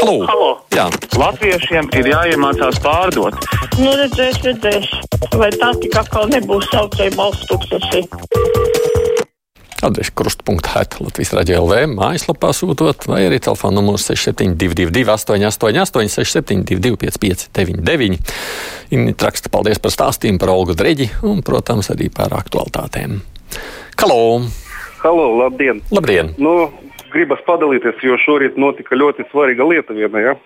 Halo! Halo. Jā, Latviešiem ir jāiemācās pārdot. Nu, redzēs, redzēs. Vai tā tik atkal nebūs saucēja balss tūkstoši? adrese krustpunktā Latvijas raidījā LV mājaslapā sūtot, vai arī telefona numurs 6722, 888, 672, 559, Inīt raksta paldies par stāstījumu par Olgu Dreģi un, protams, arī par aktualitātēm. Halo! Halo, labdien! Labdien! Nu, gribas padalīties, jo šorīt notika ļoti svarīga lieta viena. Ja?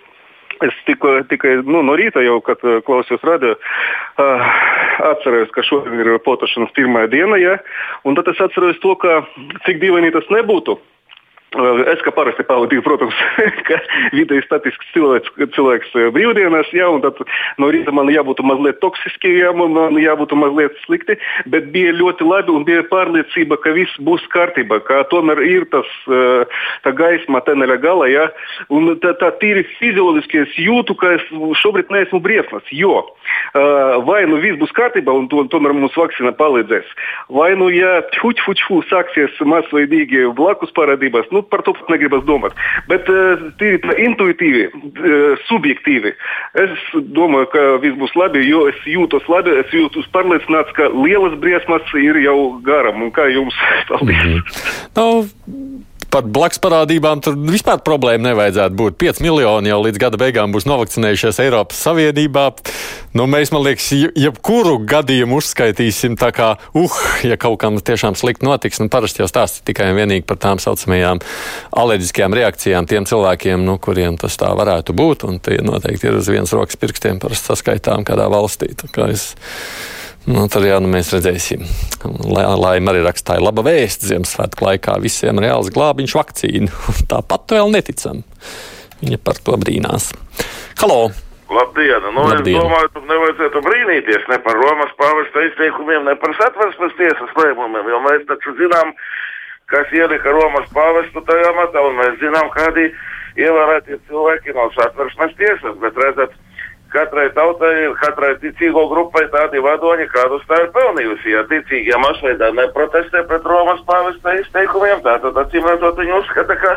Es tikko, tikai nu, no rīta jau, kad uh, klausījos radio, uh, atceros, ka šodien ir potošanas pirmā diena. Ja? Un tad es atceros to, ka cik dīvaini tas nebūtu. Es kā parasti pavadīju, protams, ka vidēji statisks cilvēks, cilvēks brīvdienās, jā, un tad no rīta man jābūt mazliet toksiski, jā, man jābūt mazliet slikti, bet bija ļoti labi un bija pārliecība, ka viss būs kārtībā, ka tomēr ir tas tā gaisma teneļa gala, jā, un tā, tā tīri fizioloģiski es jūtu, ka es šobrīd neesmu briesmas, jo vai nu viss būs kārtībā un to, tomēr mums vakcīna palīdzēs, vai nu, ja čuč, čuč, čuč sāksies masveidīgi blakus parādības, nu, par to pat negribas domāt. Bet tīri intuitīvi, subjektīvi, es domāju, ka viss būs labi, jo es jūtos labi, es jūtos pārliecināts, ka lielas briesmas ir jau garam. Un kā jums? Paldies! Mm -hmm. nu, par blakus parādībām tur vispār problēma nevajadzētu būt. 5 miljoni jau līdz gada beigām būs novakcinējušies Eiropas Savienībā. Nu, mēs, man liekas, jebkuru gadījumu uzskaitīsim tā kā, uh, ja kaut kam tiešām slikti notiks. Nu, parasti jau stāsta tikai un vienīgi par tām saucamajām alerģiskajām reakcijām tiem cilvēkiem, nu, kuriem tas tā varētu būt. Un tie noteikti ir uz vienas rokas pirkstiem parasti saskaitām kādā valstī. Nu, tad jā, nu mēs redzēsim. Lai, lai arī rakstāja laba vēsts Ziemassvētku laikā visiem reāls glābiņš vakcīnu. Tāpat vēl neticam. Viņa par to brīnās. Halo! Labdien! Nu, Labdien. Es domāju, ka nevajadzētu brīnīties ne par Romas pāvesta izteikumiem, ne par satversmes tiesas lēmumiem, jo mēs taču zinām, kas ielika Romas pāvestu tajā matā, un mēs zinām, kādi ievērētie cilvēki no satversmes tiesas. Bet redzat, katrai tautai, katrai ticīgo grupai tādi vadoņi, kādus tā ir pelnījusi. Ja ticīgie masveidā neprotestē pret Romas pāvesta izteikumiem, tad acīm redzot viņi uzskata, ka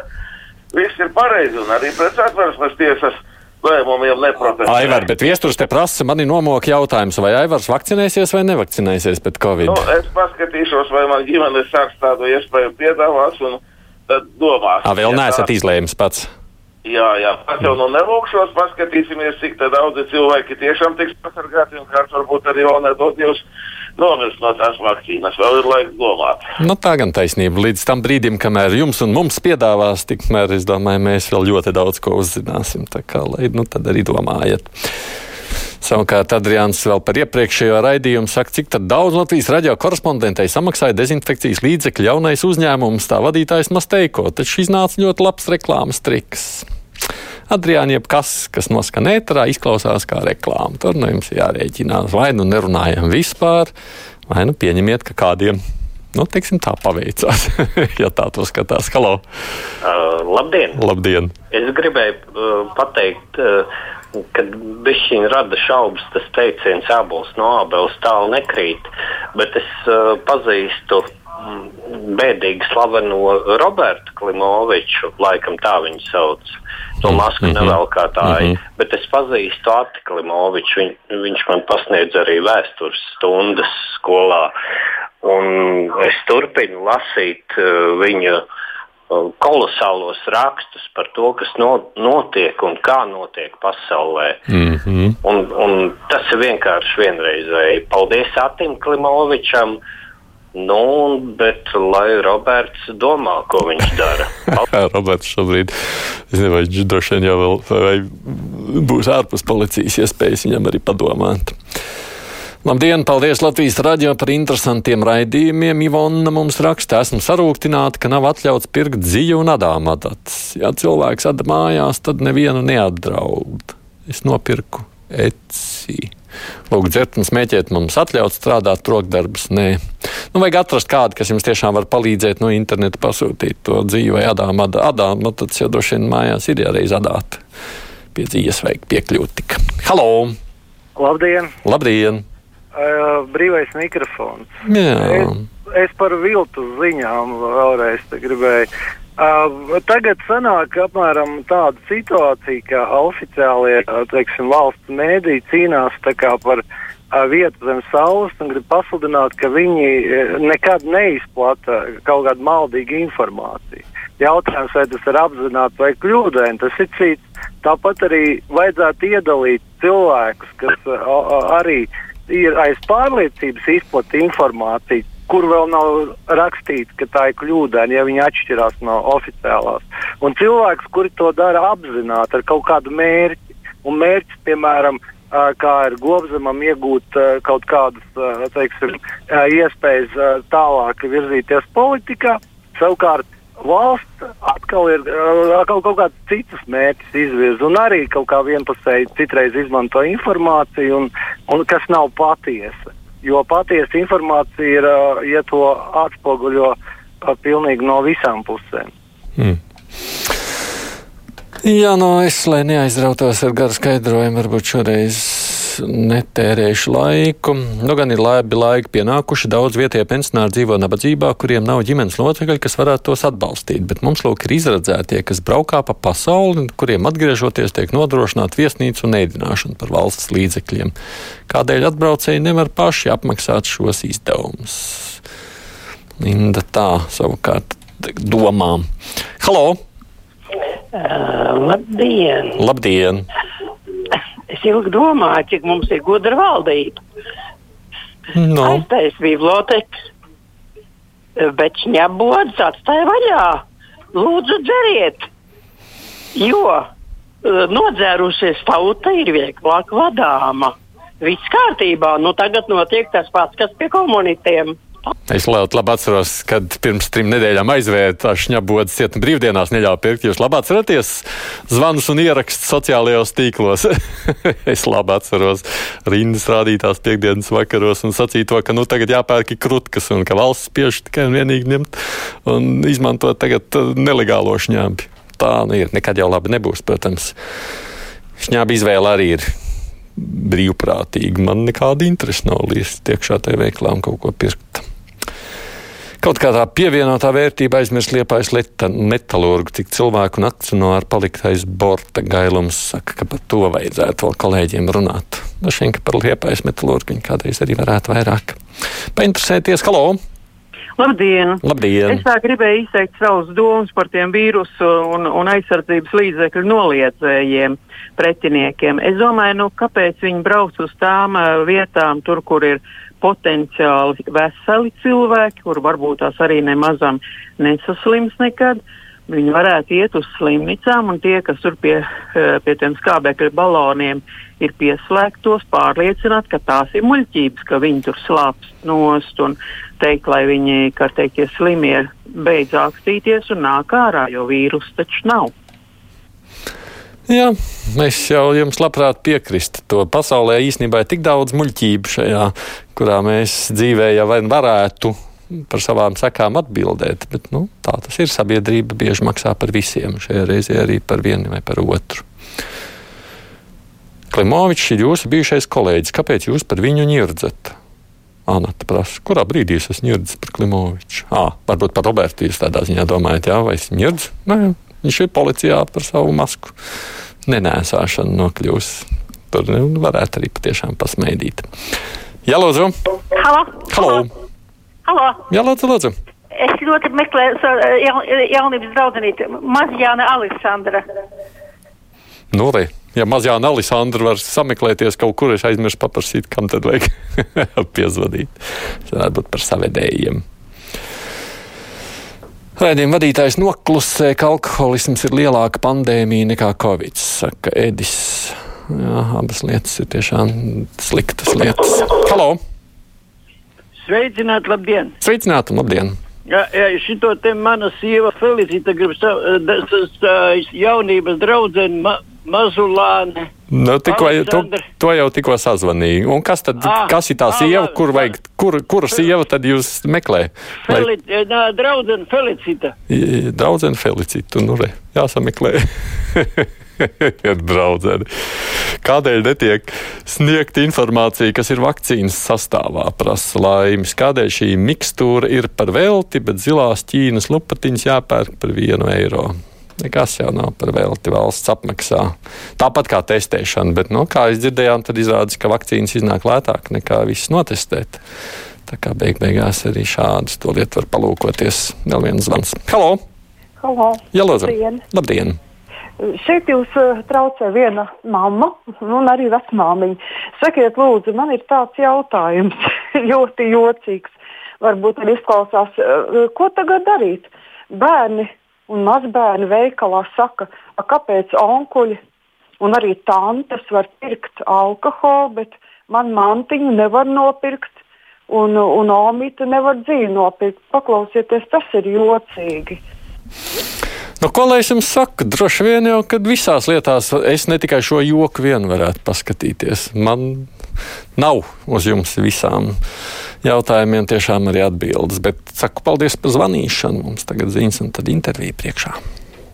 viss ir pareizi un arī pret satversmes tiesas lēmumiem neprotestē. Aivar, bet viesturs te prasa mani nomoka jautājums, vai Aivars vakcinēsies vai nevakcinēsies pret Covid? Nu, es paskatīšos, vai man ģimenes sāks tādu iespēju piedāvās un tad domās. Ā, vēl Ja neesat tā- izlēmis pats. Jā, jā, pats jau nu nelūkšos, paskatīsimies, cik daudzi cilvēki tiešām tiks pasargāti un kāds varbūt arī vēl nedod jūs nomirst no tās vakcīnas. Vēl ir laiks domāt. Nu, tā gan taisnība. Līdz tam brīdim, kamēr jums un mums piedāvās, tikmēr es domāju, mēs vēl ļoti daudz ko uzzināsim. Tā kā lai nu tad arī domājiet. Savukārt Adrians vēl par iepriekšējo raidījumu saka, cik daudz Latvijas radio korespondentei samaksāja dezinfekcijas līdzekļu jaunais uzņēmums, tā vadītājs Masteiko. Taču iznāca ļoti labs reklāmas triks. Adriāna, jebkas, kasnoskan ēterā, izklausās kā reklāma. Tur nu jums jārēķinās. Vai nu nerunājam vispār, vai nu pieņemiet, ka kādiem, nu, teiksim, tā paveicās. ja tā to skatās. Halo! Uh, labdien! Labdien! Es gribēju uh, pateikt, uh, ka bišķiņi rada šaubas tas teiciens ābols no ābeles tālu nekrīt, bet es uh, pazīstu bēdīgi slaveno Robertu Klimoviču, laikam tā viņu sauc. To masku Mhm. nevelkā tā ir, Mhm. bet es pazīstu Ati Klimoviču. Viņ, viņš man pasniedz arī vēstures stundas skolā. Un es turpinu lasīt uh, viņa uh, kolosālos rakstus par to, kas no, notiek un kā notiek pasaulē. Mm -hmm. Un, un tas ir vienkārši vienreizēji. Paldies Atim Klimovičam. Nu, bet lai Roberts domā, ko viņš dara. Roberts šobrīd, es nezinu, viņš droši vien jau vēl, būs ārpus policijas iespējas viņam arī padomāt. Labdien, paldies Latvijas radio par interesantiem raidījumiem. Ivona mums raksta, esmu sarūktināta, ka nav atļauts pirkt ziju un adām adatas. Ja cilvēks ada mājās, tad nevienu neapdraud. Es nopirku eci. Lūk, dzert un smēķēt mums atļauts strādāt trokdarbus. Nē, nu, vajag atrast kādu, kas jums tiešām var palīdzēt no interneta pasūtīt to dzīvi vai adām. Ad, adām, nu, tad jau droši vien mājās ir jāreiz adāt. Pie dzīves vajag piekļūt tik. Halo! Labdien! Labdien! Uh, brīvais mikrofons. Jā. Es, es par viltu ziņām vēlreiz gribēju. Uh, tagad sanāk apmēram tāda situācija, ka oficiālie teiksim, valsts mēdī cīnās par uh, vietu zem saules un grib pasludināt, ka viņi nekad neizplata kaut kādu maldīgu informāciju. Jautājums, vai tas ir apzināti vai kļūdaini, tas ir cits. Tāpat arī vajadzētu iedalīt cilvēkus, kas uh, arī ir aiz pārliecības izplatīta informācija, kur vēl nav rakstīts, ka tā ir kļūdaina, ja viņi atšķirās no oficiālās. Un cilvēks, kuri to dara apzināti ar kaut kādu mērķi, un mērķis, piemēram, kā ir gobzemam iegūt kaut kādas teiksim, iespējas tālāk virzīties politikā, savukārt valsts atkal ir kaut, kaut kāds cits mērķis izvirza un arī kaut kā vienpusēji citreiz izmanto informāciju, un, un kas nav patiesa. Jo patiesa informācija ir, uh, ja to atspoguļo uh, pilnīgi no visām pusēm. Hmm. Jā, no es, lai neaizrautos ar garu skaidrojumu, varbūt šoreiz netērējuši laiku. Nu, gan ir labi laiki pienākuši. Daudz vietējie pensionāri dzīvo nabadzībā, kuriem nav ģimenes locekļi, kas varētu tos atbalstīt. Bet mums lūk ir izredzētie, kas braukā pa pasauli, kuriem atgriežoties tiek nodrošināta viesnīca un ēdināšana par valsts līdzekļiem. Kādēļ atbraucēji nevar paši apmaksāt šos izdevumus? Linda tā savukārt domā. Halo! Uh, labdien! Labdien! Es ilgi domāju, cik mums ir gudra valdība. No. Aiztais bibliotekas, bet šņabodas atstāja vaļā. Lūdzu, dzeriet! Jo uh, nodzērusies tauta ir vieglāk vadāma. Viss kārtībā, nu tagad notiek tas pats, kas pie komunitiem. Es labi atceros, kad pirms trim nedēļām aizvērta šņabodas cietuma brīvdienās neļāva pirkt. Jūs labi atceraties zvanus un ierakstus sociālajos tīklos. es labi atceros rindas rādītās piekdienas vakaros un sacīja to, ka nu tagad jāpērk krutkas un ka valsts spiež tikai un vienīgi ņemt un izmantot tagad uh, nelegālo šņābi. Tā nu ir. Nekad jau labi nebūs, protams. Šņābi izvēle arī ir brīvprātīga. Man nekāda interesa nav līdz iekšā tajā veiklā un kaut ko pirkt kaut kā tā pievienotā vērtība aizmirst liepais metālurgu, cik cilvēku un akcionāru palikt aiz borta gailums saka, ka par to vajadzētu vēl kolēģiem runāt. Dažiem, ka par liepais metālurgu viņi kādreiz arī varētu vairāk painteresēties. Halo! Labdien! Labdien! Es tā gribēju izteikt savus domas par tiem vīrusu un, un aizsardzības līdzekļu noliedzējiem, pretiniekiem. Es domāju, nu, kāpēc viņi brauc uz tām uh, vietām, tur, kur ir potenciāli veseli cilvēki, kur varbūt tās arī nemazam nesaslims nekad. Viņi varētu iet uz slimnīcām, un tie, kas tur pie, eh, pie tiem skābekļa baloniem ir pieslēgtos, pārliecināt, ka tās ir muļķības, ka viņi tur slāpst nost un teikt, lai viņi, kā teikt, tie slimie beidz ākstīties un nāk ārā, jo vīrusu taču nav. Jā, es jau jums labprāt piekrītu. To pasaulē īstenībā ir tik daudz muļķību šajā, kurā mēs dzīvē jau varētu par savām sekām atbildēt. Bet nu, tā tas ir. Sabiedrība bieži maksā par visiem. Šajā reizē arī par vienu vai par otru. Klimovičs ir jūsu bijušais kolēģis. Kāpēc jūs par viņu ņirdzat? Anna prasa, kurā brīdī es esmu ņirdzis par Klimoviču? À, varbūt par Robertu jūs tādā ziņā domājat, jā, vai es ņirdzis? Nē, viņš ir policijā par savu masku nenēsāšanu nokļūs. Tur nu, varētu arī patiešām pasmaidīt. Jā, lūdzu! Halo! Halo. Halo. Jā, lūdzu, lūdzu! Es ļoti meklēju savu jaun, jaunības draudzenīti, Mazjāna Aleksandra. Nu, re, ja mazjāna Alisandra var sameklēties kaut kur, es aizmirsu paprasīt, kam tad vajag piezvanīt. Tas varētu būt par savedējiem. Raidījuma vadītājs noklusē, ka alkoholisms ir lielāka pandēmija nekā covid, saka Edis. Jā, abas lietas ir tiešām sliktas lietas. Halo! Sveicināt, labdien! Sveicināt, labdien! Jā, jā, šito te mana sieva Felicita grib sa, da, sa, sa, jaunības draudzeni Mazulāne. Nu, tikko, to, Aleksandra. to jau tikko sazvanīju. Un kas tad, Ah, kas ir tā ah, sieva, labi, kur vajag, kur, kura sieva tad jūs meklējat? Feli, nā, draudzene Felicita. Draudzene Felicita, nu re, jāsameklē. Draudzene. Kādēļ netiek sniegta informācija, kas ir vakcīnas sastāvā, prasa laimes? Kādēļ šī mikstūra ir par velti, bet zilās ķīnas lupatiņas jāpērk par vienu eiro? Nekas jau nav par velti valsts apmaksā. Tāpat kā testēšana, bet, nu, kā jūs dzirdējām, tad izrādās, ka vakcīnas iznāk lētāk nekā viss notestēt. Tā kā beig beigās arī šādus to lietu var palūkoties. Vēl viens zvans. Halo! Halo! Jā, lūdzu! Labdien! Labdien. Šeit jūs uh, traucē viena mamma un arī vecmāmiņa. Sakiet, lūdzu, man ir tāds jautājums, ļoti jocīgs. Varbūt arī izklausās, uh, ko tagad darīt. Bērni un mazbērni veikalā saka, kāpēc onkuļi un arī tantes var pirkt alkoholu, bet man mantiņu nevar nopirkt. Un, un omīte nevar dzīvi nopirkt. Paklausieties, tas ir jocīgi. Nu, ko lai es jums saku? Droši vien jau, kad visās lietās es ne tikai šo joku vien varētu paskatīties. Man nav uz jums visām jautājumiem tiešām arī atbildes, bet saku paldies par zvanīšanu. Mums tagad ziņas un tad intervija priekšā.